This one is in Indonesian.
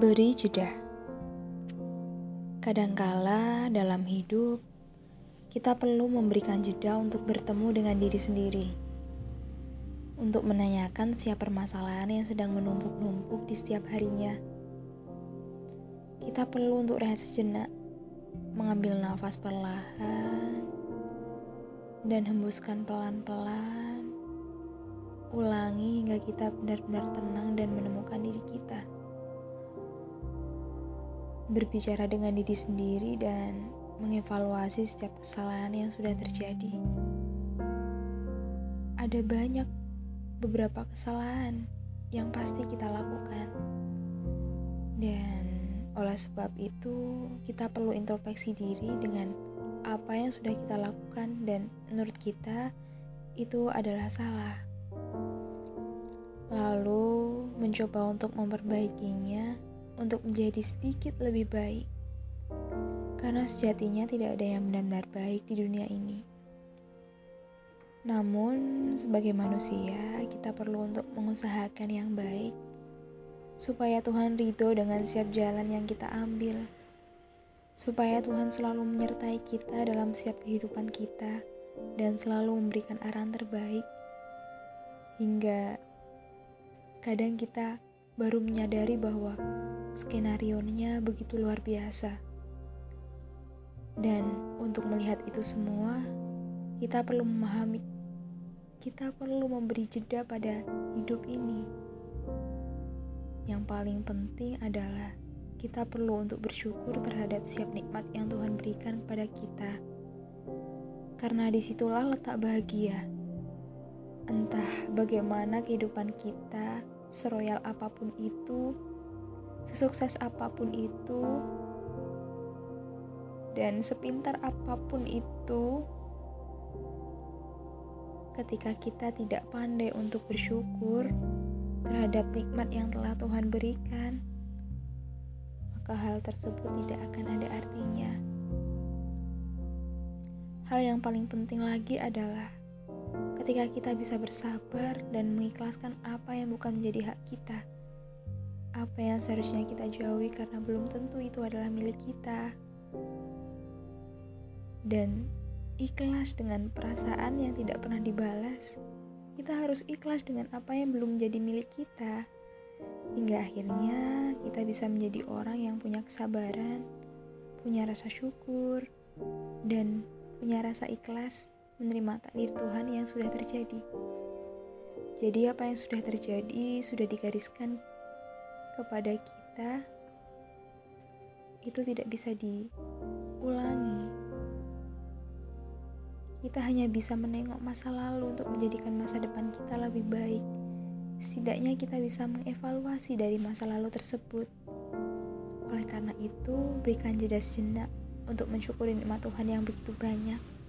Beri jeda. Kadangkala dalam hidup kita perlu memberikan jeda untuk bertemu dengan diri sendiri. Untuk menanyakan setiap permasalahan yang sedang menumpuk-numpuk di setiap harinya. Kita perlu untuk rehat sejenak, mengambil nafas perlahan, dan hembuskan pelan-pelan. Ulangi hingga kita benar-benar tenang dan menemukan berbicara dengan diri sendiri dan mengevaluasi setiap kesalahan yang sudah terjadi. Ada banyak beberapa kesalahan yang pasti kita lakukan. Dan oleh sebab itu, kita perlu introspeksi diri dengan apa yang sudah kita lakukan dan menurut kita itu adalah salah. Lalu mencoba untuk memperbaikinya untuk menjadi sedikit lebih baik. Karena sejatinya tidak ada yang benar-benar baik di dunia ini. Namun, sebagai manusia, kita perlu untuk mengusahakan yang baik supaya Tuhan ridho dengan setiap jalan yang kita ambil. Supaya Tuhan selalu menyertai kita dalam setiap kehidupan kita dan selalu memberikan arahan terbaik. Hingga kadang kita baru menyadari bahwa skenario-nya begitu luar biasa. Dan untuk melihat itu semua, kita perlu memahami, kita perlu memberi jeda pada hidup ini. Yang paling penting adalah kita perlu untuk bersyukur terhadap setiap nikmat yang Tuhan berikan kepada kita. Karena di situlah letak bahagia. Entah bagaimana kehidupan kita, seroyal apa pun itu, sesukses apa pun itu dan sepintar apa pun itu ketika kita tidak pandai untuk bersyukur terhadap nikmat yang telah Tuhan berikan maka hal tersebut tidak akan ada artinya. Hal yang paling penting lagi adalah ketika kita bisa bersabar dan mengikhlaskan apa yang bukan menjadi hak kita apa yang seharusnya kita jauhi karena belum tentu itu adalah milik kita. Dan ikhlas dengan perasaan yang tidak pernah dibalas. Kita harus ikhlas dengan apa yang belum menjadi milik kita. Hingga akhirnya kita bisa menjadi orang yang punya kesabaran, punya rasa syukur, dan punya rasa ikhlas menerima takdir Tuhan yang sudah terjadi. Jadi apa yang sudah terjadi sudah digariskan kepada kita itu tidak bisa diulangi. Kita hanya bisa menengok masa lalu untuk menjadikan masa depan kita lebih baik. Setidaknya kita bisa mengevaluasi dari masa lalu tersebut. Oleh karena itu, berikan jeda sejenak untuk mensyukuri nikmat Tuhan yang begitu banyak.